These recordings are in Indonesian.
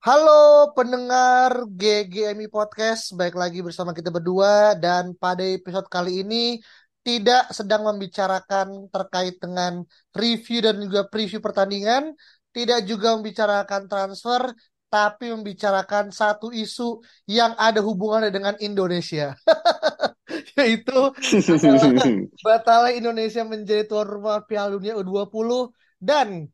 Halo pendengar GGMI Podcast, baik lagi bersama kita berdua. Dan pada episode kali ini tidak sedang membicarakan terkait dengan review dan juga preview pertandingan, tidak juga membicarakan transfer, tapi membicarakan satu isu yang ada hubungannya dengan Indonesia. Yaitu batalnya Indonesia menjadi tuan rumah Piala Dunia U20 dan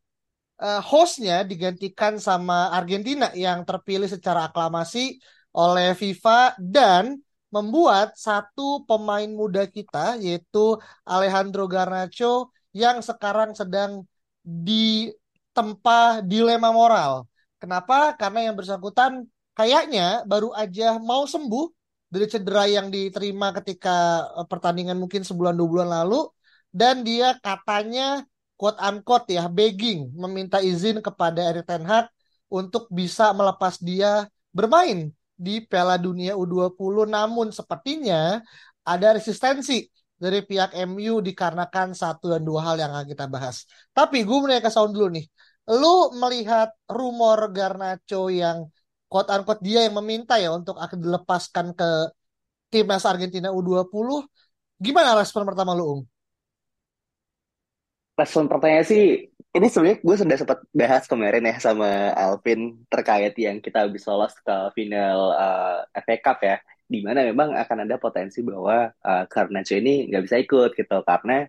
uh, hostnya digantikan sama Argentina yang terpilih secara aklamasi oleh FIFA dan membuat satu pemain muda kita yaitu Alejandro Garnacho yang sekarang sedang ditempa dilema moral. Kenapa? Karena yang bersangkutan kayaknya baru aja mau sembuh dari cedera yang diterima ketika eh, pertandingan mungkin sebulan dua bulan lalu dan dia katanya quote unquote ya begging meminta izin kepada Erik Ten Hag untuk bisa melepas dia bermain di Piala Dunia U20 namun sepertinya ada resistensi dari pihak MU dikarenakan satu dan dua hal yang akan kita bahas. Tapi gue mau ke Sound dulu nih. Lu melihat rumor Garnacho yang quote unquote dia yang meminta ya untuk akan dilepaskan ke timnas Argentina U20. Gimana respon pertama lu, Ung? Respon pertanyaan sih, ini sebenarnya gue sudah sempat bahas kemarin ya sama Alvin terkait yang kita bisa lolos ke final uh, eh, FA Cup ya, di mana memang akan ada potensi bahwa uh, Garnacho ini nggak bisa ikut gitu. Karena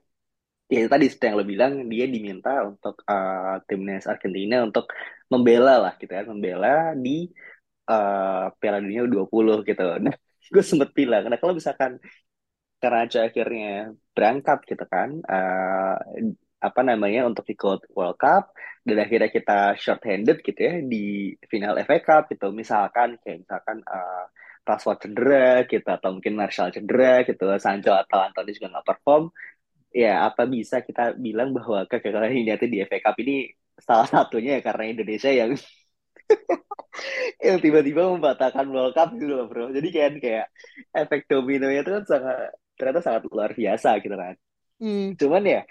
ya tadi yang lo bilang dia diminta untuk uh, timnas Argentina untuk membela lah gitu kan, membela di uh, Piala Dunia U20 gitu. Nah, gue sempet bilang, nah kalau misalkan Garnacho akhirnya berangkat gitu kan, uh, apa namanya untuk ikut World Cup dan akhirnya kita short handed gitu ya di final FA Cup gitu. Misalkan kayak misalkan uh, Rashford cedera gitu atau mungkin Martial cedera gitu Sancho atau Anthony juga nggak perform ya apa bisa kita bilang bahwa kegagalan ini di FA Cup ini salah satunya ya karena Indonesia yang yang tiba-tiba membatalkan World Cup gitu loh bro. Jadi kan kayak efek dominonya itu kan sangat ternyata sangat luar biasa gitu kan. Hmm. cuman ya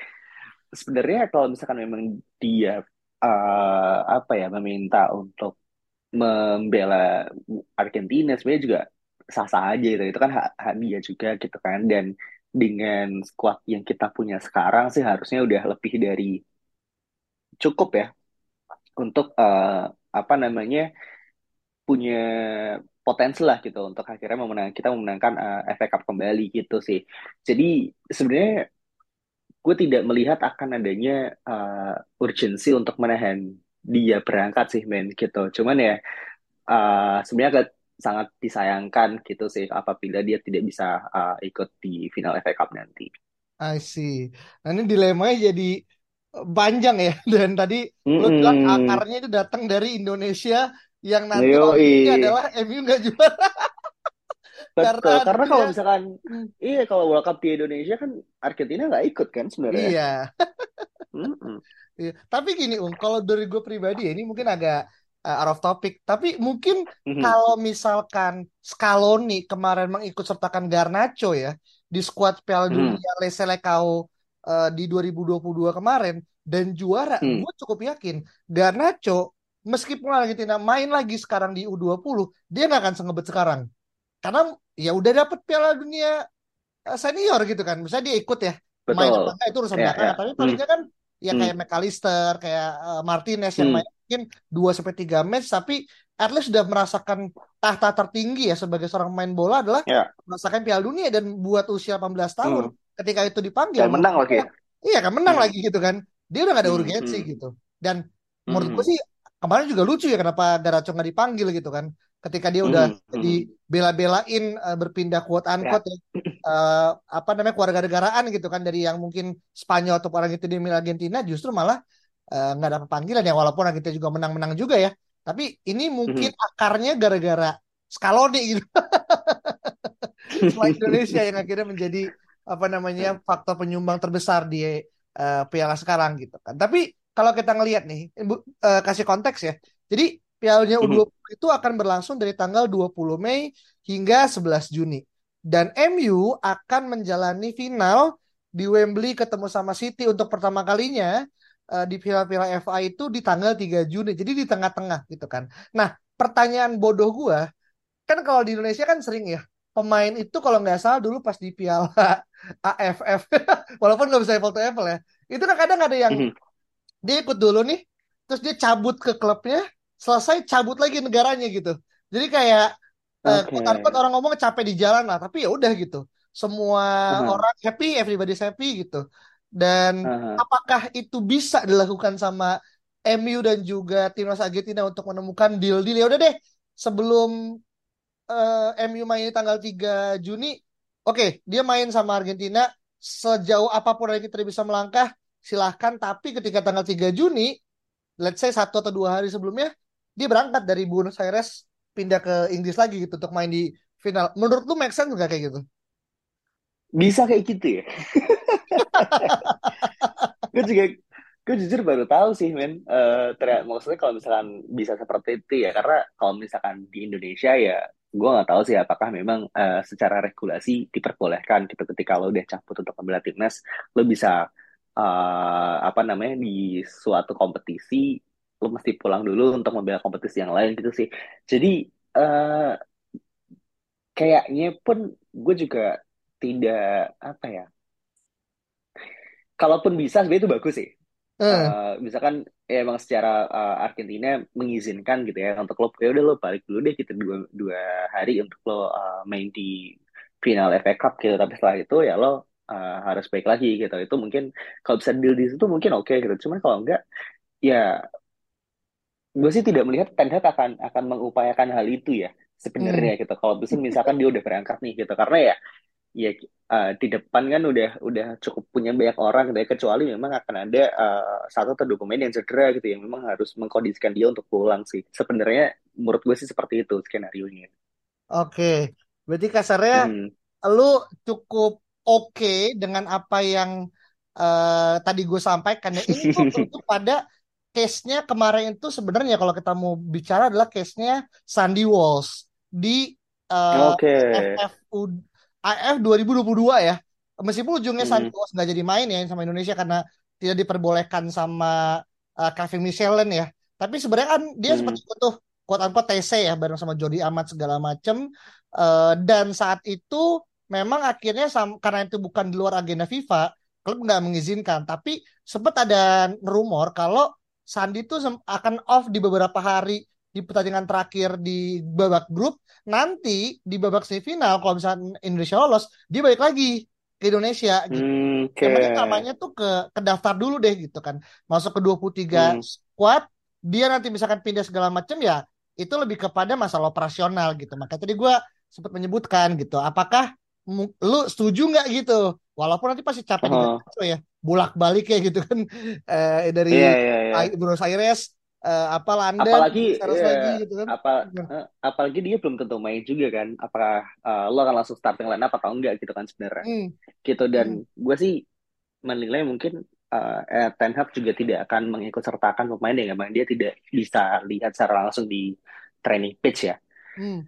sebenarnya kalau misalkan memang dia uh, apa ya meminta untuk membela Argentina sebenarnya juga sah-sah aja gitu. Itu kan hak, hak dia juga gitu kan. Dan dengan squad yang kita punya sekarang sih harusnya udah lebih dari cukup ya untuk uh, apa namanya punya potensi lah gitu untuk akhirnya memenang kita memenangkan uh, FA Cup kembali gitu sih. Jadi sebenarnya gue tidak melihat akan adanya uh, urgensi untuk menahan dia berangkat sih men gitu cuman ya uh, sebenarnya sangat disayangkan gitu sih apabila dia tidak bisa uh, ikut di final FA Cup nanti. I see. Nah ini dilemanya jadi panjang ya dan tadi mm -hmm. lo bilang akarnya itu datang dari Indonesia yang nanti ini adalah MU nggak juara. Betul, karena, karena kalau misalkan hmm. iya kalau World Cup di Indonesia kan Argentina nggak ikut kan sebenarnya. Iya. iya. Tapi gini Ung, kalau dari gue pribadi ya, ini mungkin agak uh, out of topic, tapi mungkin mm-hmm. kalau misalkan Scaloni kemarin mengikut sertakan Garnacho ya di skuad Piala mm. Dunia Le Selecao uh, di 2022 kemarin dan juara, mm. gue cukup yakin Garnacho meskipun Argentina main lagi sekarang di U20, dia nggak akan sengebet sekarang karena ya udah dapet Piala Dunia eh, senior gitu kan misalnya dia ikut ya Betul. main apa enggak itu urusan yeah, belakang yeah. tapi palingnya kan ya hmm. kayak McAllister kayak uh, Martinez yang hmm. main mungkin 2 sampai tiga match tapi at least sudah merasakan tahta tertinggi ya sebagai seorang main bola adalah yeah. merasakan Piala Dunia dan buat usia 18 tahun hmm. ketika itu dipanggil dan menang lagi iya kan menang hmm. lagi gitu kan dia udah gak ada hmm, urgensi hmm. gitu dan menurut hmm. gue sih kemarin juga lucu ya kenapa Garaco nggak dipanggil gitu kan ketika dia udah mm -hmm. dibela-belain uh, berpindah quote unquote ya. ya uh, apa namanya keluarga negaraan gitu kan dari yang mungkin Spanyol atau orang itu di Argentina justru malah eh, nggak uh, dapat panggilan ya walaupun kita juga menang-menang juga ya tapi ini mungkin mm -hmm. akarnya gara-gara Scaloni gitu selain Indonesia yang akhirnya menjadi apa namanya faktor penyumbang terbesar di uh, Piala sekarang gitu kan tapi kalau kita ngelihat nih uh, kasih konteks ya jadi Piala U20 mm -hmm. itu akan berlangsung dari tanggal 20 Mei hingga 11 Juni dan MU akan menjalani final di Wembley ketemu sama City untuk pertama kalinya uh, di Piala-Piala FA itu di tanggal 3 Juni. Jadi di tengah-tengah gitu kan. Nah, pertanyaan bodoh gua kan kalau di Indonesia kan sering ya pemain itu kalau nggak salah dulu pas di Piala AFF walaupun nggak bisa apple to apple ya itu kan kadang ada yang mm -hmm. dia ikut dulu nih terus dia cabut ke klubnya selesai cabut lagi negaranya gitu jadi kayak okay. uh, orang ngomong capek di jalan lah tapi ya udah gitu semua uh-huh. orang happy everybody happy gitu dan uh-huh. apakah itu bisa dilakukan sama MU dan juga timnas Argentina untuk menemukan deal-deal ya udah deh sebelum uh, eh, MU main tanggal 3 Juni oke okay, dia main sama Argentina sejauh apa pun yang kita bisa melangkah silahkan tapi ketika tanggal 3 Juni let's say satu atau dua hari sebelumnya dia berangkat dari Buenos Aires pindah ke Inggris lagi gitu untuk main di final. Menurut lu make sense nggak kayak gitu? Bisa kayak gitu ya. gue juga gue jujur baru tahu sih men uh, maksudnya kalau misalkan bisa seperti itu ya karena kalau misalkan di Indonesia ya gue nggak tahu sih apakah memang uh, secara regulasi diperbolehkan gitu ketika lo udah cabut untuk membela timnas lo bisa uh, apa namanya di suatu kompetisi lu mesti pulang dulu untuk membela kompetisi yang lain gitu sih. Jadi uh, kayaknya pun gue juga tidak apa ya. Kalaupun bisa sebenarnya itu bagus sih. Uh, misalkan ya emang secara uh, Argentina mengizinkan gitu ya untuk lo ya udah lo balik dulu deh kita dua dua hari untuk lo uh, main di final FA Cup gitu tapi setelah itu ya lo uh, harus baik lagi gitu itu mungkin kalau bisa deal di situ mungkin oke okay, gitu cuman kalau enggak ya gue sih tidak melihat Ten Hag akan akan mengupayakan hal itu ya sebenarnya hmm. gitu. Kalau bisa misalkan dia udah berangkat nih gitu, karena ya ya uh, di depan kan udah udah cukup punya banyak orang gitu ya, kecuali memang akan ada uh, satu atau dua pemain yang cedera gitu yang memang harus mengkondisikan dia untuk pulang sih. Sebenarnya menurut gue sih seperti itu skenario nya. Oke, berarti kasarnya hmm. lu cukup oke okay dengan apa yang uh, tadi gue sampaikan ya. Ini tuh pada case-nya kemarin itu sebenarnya kalau kita mau bicara adalah case-nya Sandy Walsh di uh, okay. AFF, AF 2022 ya. Meskipun ujungnya hmm. Sandy Walsh nggak jadi main ya sama Indonesia karena tidak diperbolehkan sama uh, Kevin Michelin ya. Tapi sebenarnya kan dia hmm. seperti itu quote unquote TC ya bareng sama Jody Amat segala macem uh, dan saat itu memang akhirnya karena itu bukan di luar agenda FIFA klub nggak mengizinkan tapi sempat ada rumor kalau Sandi tuh akan off di beberapa hari di pertandingan terakhir di babak grup nanti di babak semifinal kalau misalnya Indonesia lolos dia balik lagi ke Indonesia gitu. Hmm, okay. Yang namanya tuh ke ke daftar dulu deh gitu kan. Masuk ke 23 hmm. squad, dia nanti misalkan pindah segala macam ya itu lebih kepada masalah operasional gitu. Makanya tadi gue sempat menyebutkan gitu. Apakah lu setuju nggak gitu? Walaupun nanti pasti capek uh -huh. ya bolak-balik ya gitu kan eh, dari yeah, yeah, yeah. Buenos Aires uh, apa London apalagi yeah, lagi gitu kan apa uh, apalagi dia belum tentu main juga kan apakah uh, lo akan langsung starting line up atau enggak gitu kan sebenarnya mm. gitu dan mm. gue sih menilai mungkin uh, eh, Ten Hag juga tidak akan mengikut sertakan pemain yang memang dia tidak bisa lihat secara langsung di training pitch ya mm.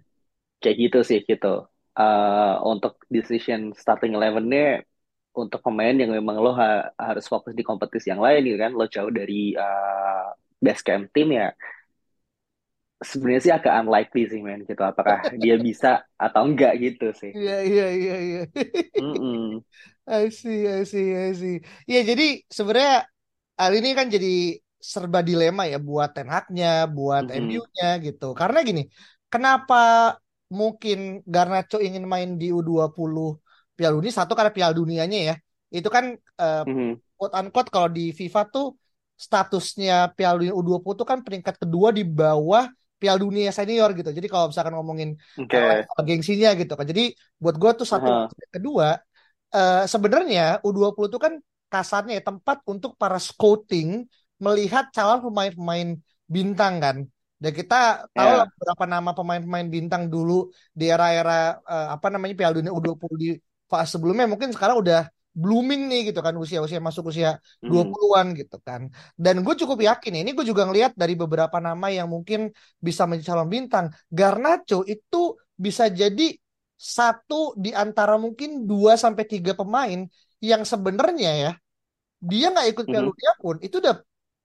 kayak gitu sih gitu uh, untuk decision starting eleven-nya untuk pemain yang memang lo ha harus fokus di kompetisi yang lain gitu kan lo jauh dari uh, base camp tim ya. Sebenarnya sih agak unlikely sih men gitu. Apakah dia bisa atau enggak gitu sih. Iya iya iya iya. I see I see I see. Ya jadi sebenarnya hal ini kan jadi serba dilema ya buat Ten Hag-nya buat mm -hmm. MU-nya gitu. Karena gini kenapa mungkin Garnacho ingin main di U20 Piala Dunia satu karena Piala Dunianya ya itu kan uh, mm-hmm. quote unquote kalau di FIFA tuh statusnya Piala Dunia U20 tuh kan peringkat kedua di bawah Piala Dunia senior gitu. Jadi kalau misalkan ngomongin okay. uh, gengsinya gitu kan. Jadi buat gue tuh satu uh -huh. kedua uh, sebenarnya U20 itu kan kasarnya ya, tempat untuk para scouting melihat calon pemain-pemain bintang kan. Dan kita tahu yeah. beberapa nama pemain-pemain bintang dulu di era-era uh, apa namanya Piala Dunia U20 di fase sebelumnya mungkin sekarang udah blooming nih gitu kan usia-usia masuk usia 20-an hmm. gitu kan. Dan gue cukup yakin ini gue juga ngelihat dari beberapa nama yang mungkin bisa menjadi calon bintang. Garnacho itu bisa jadi satu di antara mungkin dua sampai tiga pemain yang sebenarnya ya dia nggak ikut Piala Dunia pun itu udah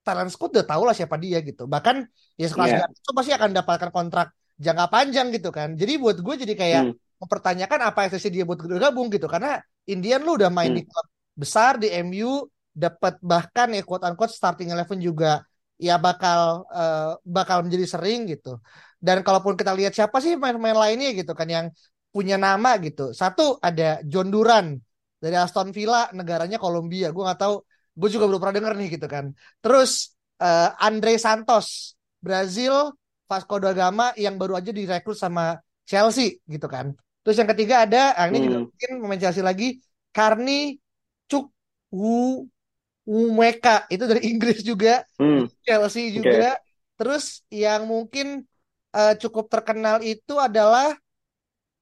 talent scout udah tau lah siapa dia gitu. Bahkan ya sekelas yeah. Garnacho pasti akan dapatkan kontrak jangka panjang gitu kan. Jadi buat gue jadi kayak hmm mempertanyakan apa esensi dia buat gabung gitu karena Indian lu udah main hmm. di klub besar di MU dapat bahkan ya quote unquote starting eleven juga ya bakal uh, bakal menjadi sering gitu dan kalaupun kita lihat siapa sih main-main lainnya gitu kan yang punya nama gitu satu ada John Duran dari Aston Villa negaranya Kolombia gue nggak tahu gue juga belum pernah denger nih gitu kan terus uh, Andre Santos Brazil Vasco da Gama yang baru aja direkrut sama Chelsea gitu kan Terus yang ketiga ada, ah, ini hmm. juga mungkin pemain Chelsea lagi, Karni Cuk Wu Umeka itu dari Inggris juga, hmm. Chelsea juga. Okay. Terus yang mungkin uh, cukup terkenal itu adalah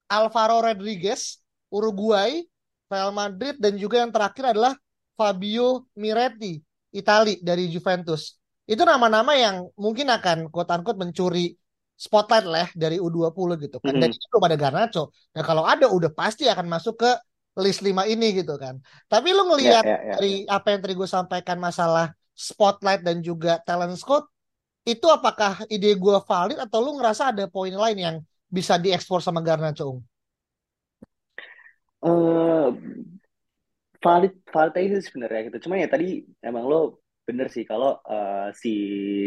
Alvaro Rodriguez, Uruguay, Real Madrid, dan juga yang terakhir adalah Fabio Miretti, Itali dari Juventus. Itu nama-nama yang mungkin akan quote-unquote mencuri spotlight lah dari U20 gitu kan. Dan mm -hmm. itu belum ada Garnacho. Nah kalau ada udah pasti akan masuk ke list 5 ini gitu kan. Tapi lu ngelihat yeah, yeah, yeah. dari apa yang tadi gue sampaikan masalah spotlight dan juga talent scout itu apakah ide gue valid atau lu ngerasa ada poin lain yang bisa diekspor sama Garnacho? Uh, valid valid itu sebenarnya gitu. Cuma ya tadi emang lo bener sih kalau uh, si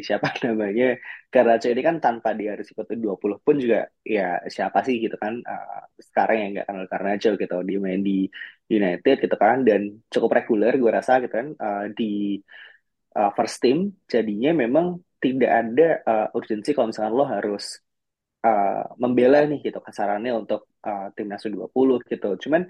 siapa namanya Garnacho ini kan tanpa dia harus ikut 20 pun juga ya siapa sih gitu kan uh, sekarang yang nggak kenal Garnacho gitu dia main di United gitu kan dan cukup reguler gue rasa gitu kan uh, di uh, first team jadinya memang tidak ada uh, urgensi kalau misalkan lo harus uh, membela nih gitu kasarannya untuk uh, timnas U20 gitu cuman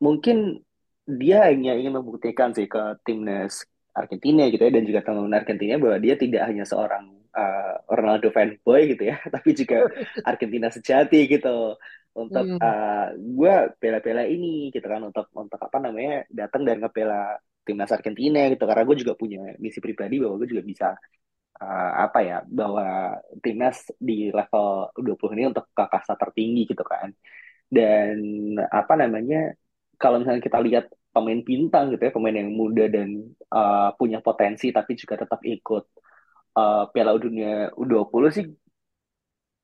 mungkin dia hanya ingin membuktikan sih ke timnas Argentina gitu ya dan juga teman-teman Argentina bahwa dia tidak hanya seorang uh, Ronaldo fanboy gitu ya tapi juga Argentina sejati gitu untuk hmm. uh, gue bela-bela ini gitu kan untuk untuk apa namanya datang dan ngebela timnas Argentina gitu karena gue juga punya misi pribadi bahwa gue juga bisa uh, apa ya bahwa timnas di level 20 ini untuk ke kasta tertinggi gitu kan dan apa namanya kalau misalnya kita lihat pemain bintang gitu ya, pemain yang muda dan uh, punya potensi tapi juga tetap ikut uh, Piala Dunia U20 sih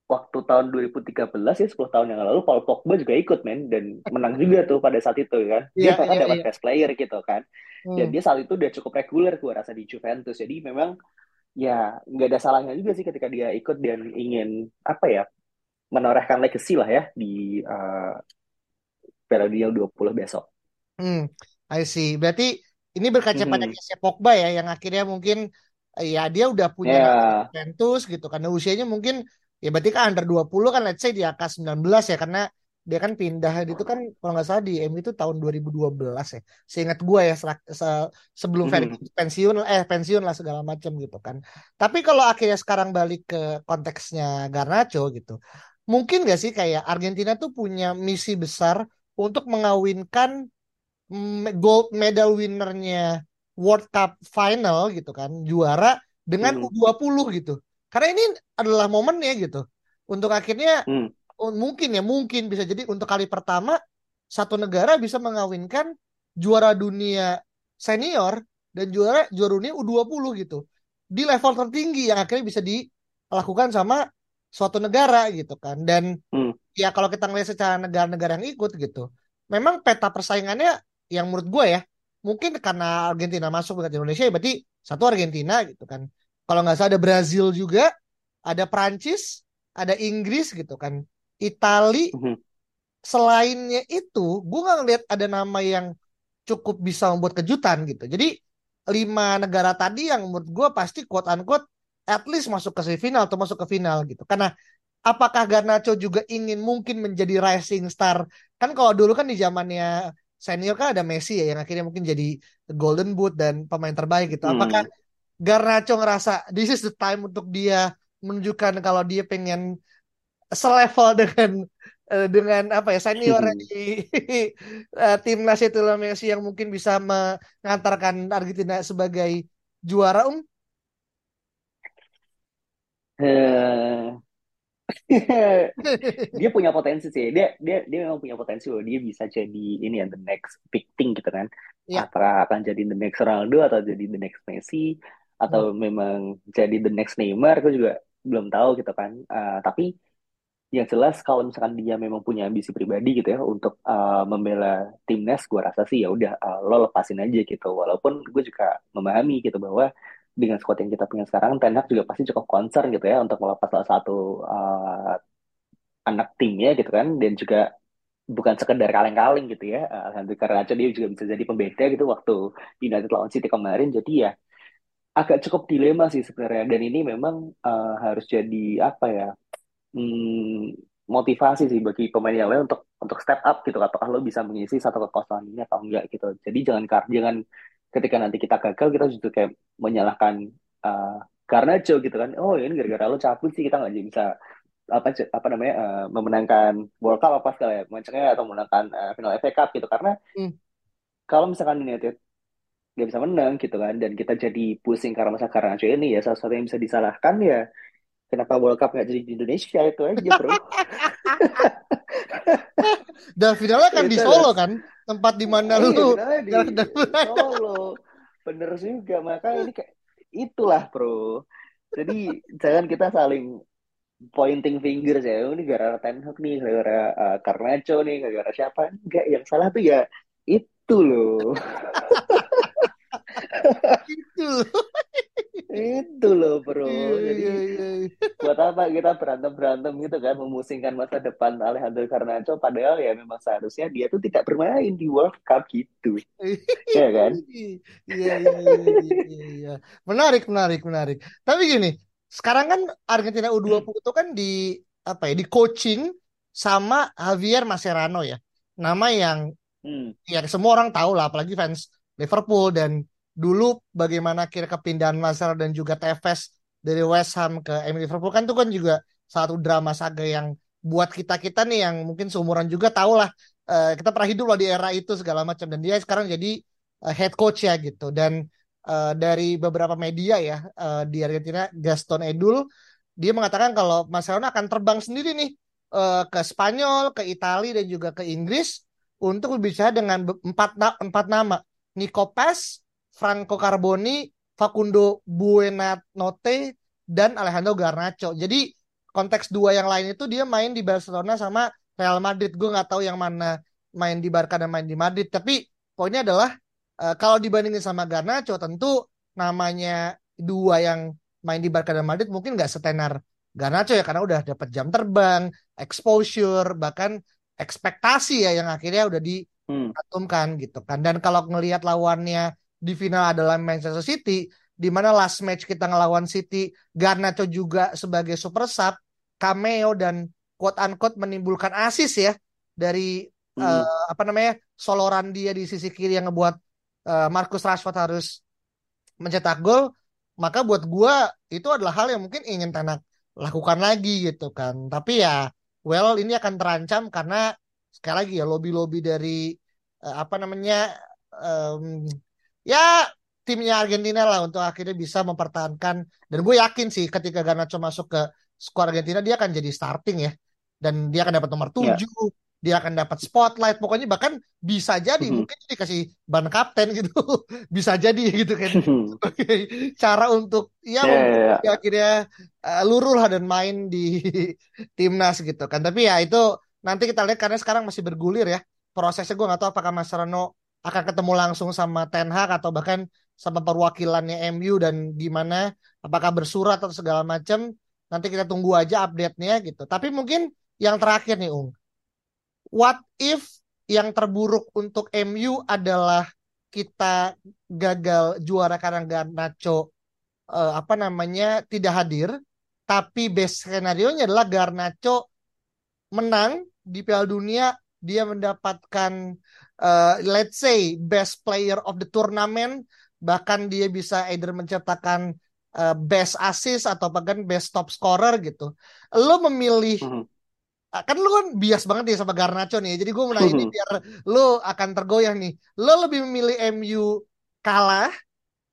waktu tahun 2013 ya 10 tahun yang lalu Paul Pogba juga ikut men dan menang juga tuh pada saat itu kan dia yeah, bahkan yeah, dapat yeah. best player gitu kan hmm. dan dia saat itu udah cukup reguler gue rasa di Juventus jadi memang ya nggak ada salahnya juga sih ketika dia ikut dan ingin apa ya menorehkan legacy lah ya di uh, Dunia U20 besok Hmm, I see. Berarti ini berkaca pada hmm. case Pogba ya, yang akhirnya mungkin ya dia udah punya yeah. Juventus gitu karena usianya mungkin ya berarti kan under 20 kan let's say di angka 19 ya karena dia kan pindah itu kan kalau nggak salah di MU itu tahun 2012 ya. Seingat gue ya se se sebelum hmm. pensiun eh pensiun lah segala macam gitu kan. Tapi kalau akhirnya sekarang balik ke konteksnya Garnacho gitu. Mungkin gak sih kayak Argentina tuh punya misi besar untuk mengawinkan gold medal winnernya World Cup final gitu kan juara dengan hmm. U20 gitu karena ini adalah momennya gitu untuk akhirnya hmm. mungkin ya mungkin bisa jadi untuk kali pertama satu negara bisa mengawinkan juara dunia senior dan juara juara dunia U20 gitu di level tertinggi yang akhirnya bisa dilakukan sama suatu negara gitu kan dan hmm. Ya kalau kita ngelihat secara negara-negara yang ikut gitu memang peta persaingannya yang menurut gue ya mungkin karena Argentina masuk ke Indonesia ya berarti satu Argentina gitu kan kalau nggak salah ada Brazil juga ada Prancis ada Inggris gitu kan Itali mm-hmm. selainnya itu gue nggak ngeliat ada nama yang cukup bisa membuat kejutan gitu jadi lima negara tadi yang menurut gue pasti quote unquote at least masuk ke semifinal atau masuk ke final gitu. Karena apakah Garnacho juga ingin mungkin menjadi rising star? Kan kalau dulu kan di zamannya senior kan ada Messi ya yang akhirnya mungkin jadi Golden Boot dan pemain terbaik gitu. Hmm. Apakah Garnacho ngerasa this is the time untuk dia menunjukkan kalau dia pengen selevel dengan eh, dengan apa ya senior di uh, timnas itu lah Messi yang mungkin bisa mengantarkan Argentina sebagai juara um uh, dia punya potensi sih. Dia dia dia memang punya potensi loh. Dia bisa jadi ini ya the next big thing gitu kan. Ya. apakah akan jadi the next Ronaldo atau jadi the next Messi atau hmm. memang jadi the next Neymar aku juga belum tahu gitu kan. Uh, tapi yang jelas kalau misalkan dia memang punya ambisi pribadi gitu ya untuk uh, membela timnas gue rasa sih ya udah uh, lo lepasin aja gitu. Walaupun gue juga memahami gitu bahwa dengan squad yang kita punya sekarang Ten Hag juga pasti cukup concern gitu ya untuk melepas salah satu uh, anak timnya gitu kan. Dan juga bukan sekedar kaleng-kaleng gitu ya uh, karena dia juga bisa jadi pembeda gitu waktu United lawan City kemarin. Jadi ya agak cukup dilema sih sebenarnya. Dan ini memang uh, harus jadi apa ya hmm, motivasi sih bagi pemain yang lain untuk untuk step up gitu. Apakah lo bisa mengisi satu kekosongan ini atau enggak gitu. Jadi jangan jangan ketika nanti kita gagal kita justru kayak menyalahkan uh, karena Joe gitu kan. Oh ini gara-gara lo cabut sih kita nggak bisa apa apa namanya uh, memenangkan World Cup apa segala ya macamnya atau memenangkan uh, final FA Cup gitu. Karena hmm. kalau misalkan United nggak bisa menang gitu kan dan kita jadi pusing karena masa karena ini ya salah satu yang bisa disalahkan ya kenapa World Cup nggak jadi di Indonesia itu aja bro dan finalnya kan di Solo kan tempat di mana iya, lu di, Solo. Bener juga maka ini kayak itulah bro. Jadi jangan kita saling pointing finger ya. Oh, ini gara-gara Ten Hag nih gara-gara uh, Carnacho nih gara-gara siapa. Enggak yang salah tuh ya itu loh itu itu loh bro iya, jadi iya, iya, iya. buat apa kita berantem berantem gitu kan memusingkan masa depan Alejandro Garnacho padahal ya memang seharusnya dia tuh tidak bermain di World Cup gitu ya kan iya iya, iya iya iya menarik menarik menarik tapi gini sekarang kan Argentina U20 hmm. itu kan di apa ya di coaching sama Javier Mascherano ya nama yang hmm. ya semua orang tahu lah apalagi fans Liverpool dan dulu bagaimana kira kepindahan Lazar dan juga Tevez dari West Ham ke MU Liverpool. Kan itu kan juga satu drama saga yang buat kita kita nih yang mungkin seumuran juga tahu lah uh, kita pernah hidup loh di era itu segala macam. Dan dia sekarang jadi uh, head coach ya gitu. Dan uh, dari beberapa media ya uh, di Argentina Gaston Edul dia mengatakan kalau Marcelo akan terbang sendiri nih uh, ke Spanyol, ke Italia dan juga ke Inggris untuk berbicara dengan empat empat nama. Nico Pes, Franco Carboni, Facundo Buenanote, dan Alejandro Garnacho. Jadi konteks dua yang lain itu dia main di Barcelona sama Real Madrid. Gue nggak tahu yang mana main di Barca dan main di Madrid. Tapi poinnya adalah uh, kalau dibandingin sama Garnacho tentu namanya dua yang main di Barca dan Madrid mungkin nggak setenar Garnacho ya karena udah dapat jam terbang, exposure, bahkan ekspektasi ya yang akhirnya udah diatumkan hmm. gitu kan. Dan kalau ngelihat lawannya di final adalah Manchester City di mana last match kita ngelawan City Garnacho juga sebagai super sub cameo dan quote unquote menimbulkan asis ya dari hmm. uh, apa namanya soloran dia di sisi kiri yang ngebuat uh, Marcus Rashford harus mencetak gol maka buat gua itu adalah hal yang mungkin ingin Tenak lakukan lagi gitu kan tapi ya well ini akan terancam karena sekali lagi ya lobby-lobby dari uh, apa namanya um, ya timnya Argentina lah untuk akhirnya bisa mempertahankan. Dan gue yakin sih ketika Garnacho masuk ke skuad Argentina dia akan jadi starting ya. Dan dia akan dapat nomor 7 yeah. dia akan dapat spotlight. Pokoknya bahkan bisa jadi mm -hmm. mungkin dikasih ban kapten gitu. Bisa jadi gitu kan. Sebagai cara untuk ya yeah, yeah. akhirnya uh, luruh lah dan main di timnas gitu kan. Tapi ya itu nanti kita lihat karena sekarang masih bergulir ya. Prosesnya gue nggak tahu apakah Mas Rano akan ketemu langsung sama Ten Hag atau bahkan sama perwakilannya MU dan gimana apakah bersurat atau segala macam nanti kita tunggu aja update-nya gitu. Tapi mungkin yang terakhir nih Ung. What if yang terburuk untuk MU adalah kita gagal juara karena Garnacho uh, apa namanya tidak hadir, tapi best skenario nya adalah Garnacho menang di Piala Dunia, dia mendapatkan uh, let's say best player of the tournament, bahkan dia bisa either menciptakan uh, best assist atau bahkan best top scorer gitu. Lo memilih mm -hmm kan lu kan bias banget nih sama Garnacho nih. Jadi gue mau nanya ini biar lu akan tergoyah nih. Lo lebih memilih MU kalah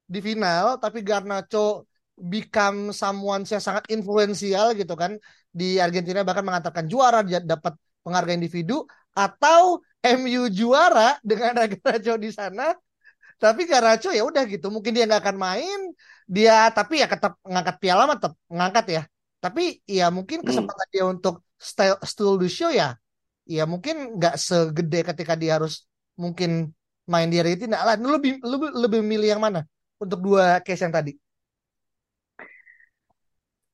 di final, tapi Garnacho become someone yang sangat influensial gitu kan di Argentina bahkan mengatakan juara dia dapat penghargaan individu atau MU juara dengan Garnacho di sana tapi Garnacho ya udah gitu. Mungkin dia nggak akan main dia tapi ya tetap ngangkat piala mah tetap ngangkat ya. Tapi ya mungkin hmm. kesempatan hmm. dia untuk still do show ya ya mungkin nggak segede ketika dia harus mungkin main di Argentina lah. Lu lebih lebih lebih milih yang mana untuk dua case yang tadi?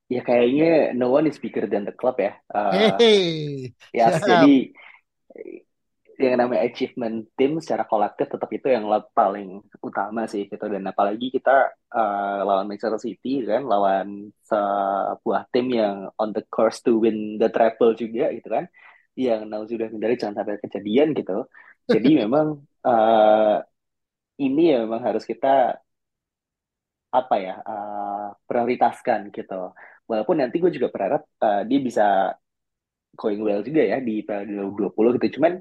Ya kayaknya no one is bigger than the club ya. Uh, hey, ya yes, jadi yang namanya achievement tim secara kolektif tetap itu yang paling utama sih gitu. Dan apalagi kita uh, lawan Manchester City kan lawan sebuah tim yang on the course to win the treble juga gitu kan yang sudah menjadi jangan sampai kejadian gitu. Jadi memang uh, ini ya memang harus kita apa ya uh, prioritaskan gitu. Walaupun nanti gue juga berharap uh, dia bisa going well juga ya di Piala 2020 gitu. Cuman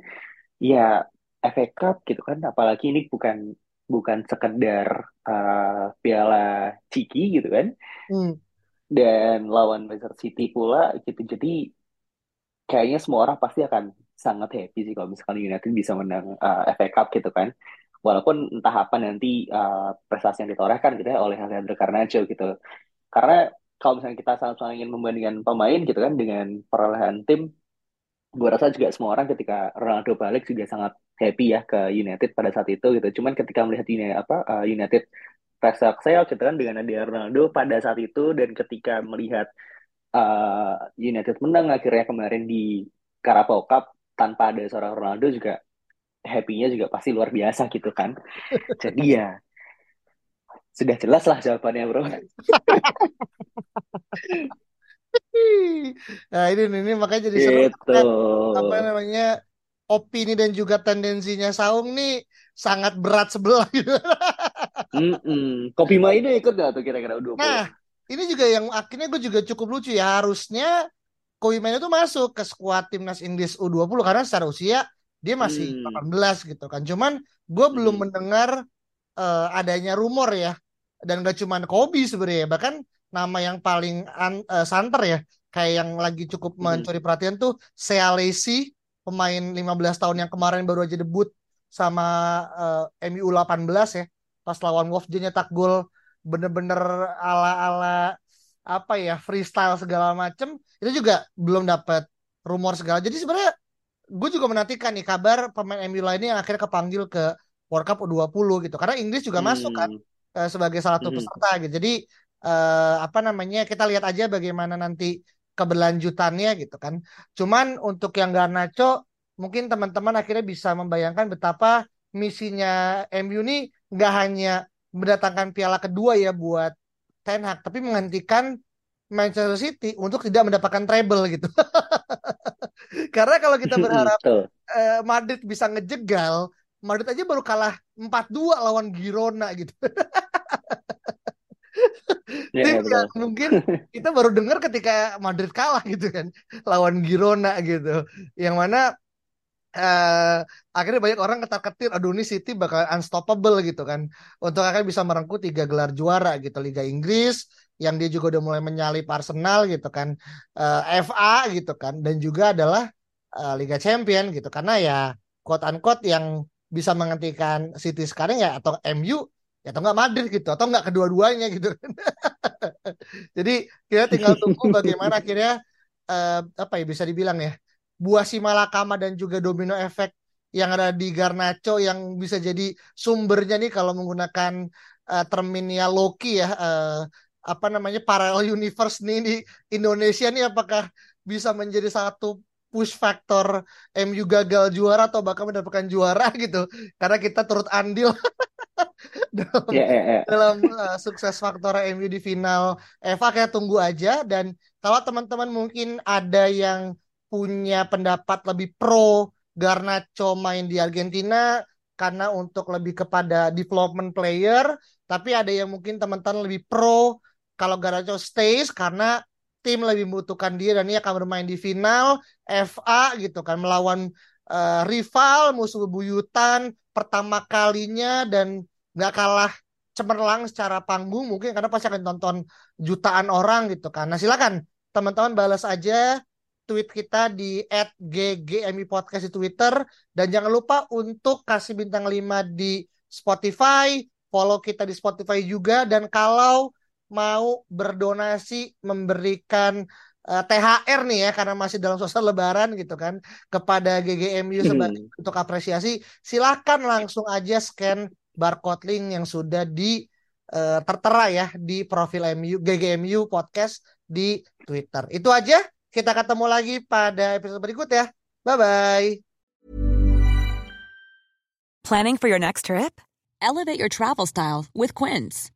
ya FA Cup gitu kan apalagi ini bukan bukan sekedar uh, piala Ciki gitu kan. Hmm. dan lawan Manchester City pula gitu. Jadi kayaknya semua orang pasti akan sangat happy sih kalau misalkan United bisa menang uh, eh, FA Cup gitu kan. Walaupun entah apa nanti uh, prestasi yang ditorehkan gitu ya oleh Alejandro Garnacho gitu. Karena kalau misalnya kita sama-sama ingin membandingkan pemain gitu kan dengan perolehan tim gue rasa juga semua orang ketika Ronaldo balik juga sangat happy ya ke United pada saat itu gitu. Cuman ketika melihat ini apa uh, United sale gitu kan dengan ada Ronaldo pada saat itu dan ketika melihat uh, United menang akhirnya kemarin di Carabao Cup tanpa ada seorang Ronaldo juga happy-nya juga pasti luar biasa gitu kan. Jadi ya sudah jelas lah jawabannya bro. nah ini ini makanya jadi seru gitu. kan, apa namanya opini dan juga tendensinya Saung nih sangat berat sebelah gitu. mm -mm. Kopi mainnya ikut gak tuh kira-kira udah Nah, ini juga yang akhirnya gue juga cukup lucu ya. Harusnya Kopi mainnya tuh masuk ke skuad timnas Inggris U20 karena secara usia dia masih hmm. 18 gitu kan. Cuman gue belum hmm. mendengar uh, adanya rumor ya. Dan gak cuman Kobe sebenarnya, bahkan nama yang paling un, uh, santer ya kayak yang lagi cukup hmm. mencuri perhatian tuh Sea Lacy pemain 15 tahun yang kemarin baru aja debut sama uh, MU 18 ya pas lawan Wolves dia nyetak gol bener-bener ala-ala apa ya freestyle segala macem itu juga belum dapat rumor segala jadi sebenarnya gue juga menantikan nih kabar pemain MU lainnya yang akhirnya kepanggil ke World Cup U20 gitu karena Inggris juga hmm. masuk kan uh, sebagai salah satu hmm. peserta gitu jadi uh, apa namanya kita lihat aja bagaimana nanti keberlanjutannya gitu kan. Cuman untuk yang Garnacho mungkin teman-teman akhirnya bisa membayangkan betapa misinya MU ini nggak hanya mendatangkan piala kedua ya buat Ten Hag, tapi menghentikan Manchester City untuk tidak mendapatkan treble gitu. Karena kalau kita berharap uh, Madrid bisa ngejegal, Madrid aja baru kalah 4-2 lawan Girona gitu. ya, tim ya, yang mungkin kita baru dengar ketika Madrid kalah gitu kan lawan Girona gitu. Yang mana uh, akhirnya banyak orang ketar-ketir aduh ini City bakal unstoppable gitu kan. Untuk akhirnya bisa merengkuh tiga gelar juara gitu. Liga Inggris yang dia juga udah mulai menyalip Arsenal gitu kan uh, eh, FA gitu kan. Dan juga adalah uh, Liga Champion gitu. Karena ya quote unquote yang bisa menghentikan City sekarang ya atau MU ya atau enggak Madrid gitu atau enggak kedua-duanya gitu. Jadi kita tinggal tunggu bagaimana akhirnya uh, apa ya bisa dibilang ya buah si malakama dan juga domino efek yang ada di Garnacho yang bisa jadi sumbernya nih kalau menggunakan uh, terminnya Loki ya uh, apa namanya parallel universe nih di Indonesia nih apakah bisa menjadi satu push factor MU gagal juara atau bahkan mendapatkan juara gitu. Karena kita turut andil. Dalam yeah, yeah, yeah. dalam uh, sukses faktor MU di final. Eva kayak tunggu aja. Dan kalau teman-teman mungkin ada yang punya pendapat lebih pro Garnacho main di Argentina karena untuk lebih kepada development player tapi ada yang mungkin teman-teman lebih pro kalau Garnacho stays karena tim lebih membutuhkan dia dan dia akan bermain di final FA gitu kan melawan uh, rival musuh bebuyutan pertama kalinya dan nggak kalah cemerlang secara panggung mungkin karena pasti akan tonton jutaan orang gitu kan. Nah silakan teman-teman balas aja tweet kita di @ggmi podcast di Twitter dan jangan lupa untuk kasih bintang 5 di Spotify, follow kita di Spotify juga dan kalau mau berdonasi memberikan uh, eh, THR nih ya karena masih dalam suasana lebaran gitu kan kepada GGMU hmm. sebagai hmm. untuk apresiasi silahkan langsung aja scan barcode link yang sudah di uh, tertera ya di profil MU GGMU podcast di Twitter. Itu aja. Kita ketemu lagi pada episode berikut ya. Bye bye. Planning for your next trip? Elevate your travel style with Quince.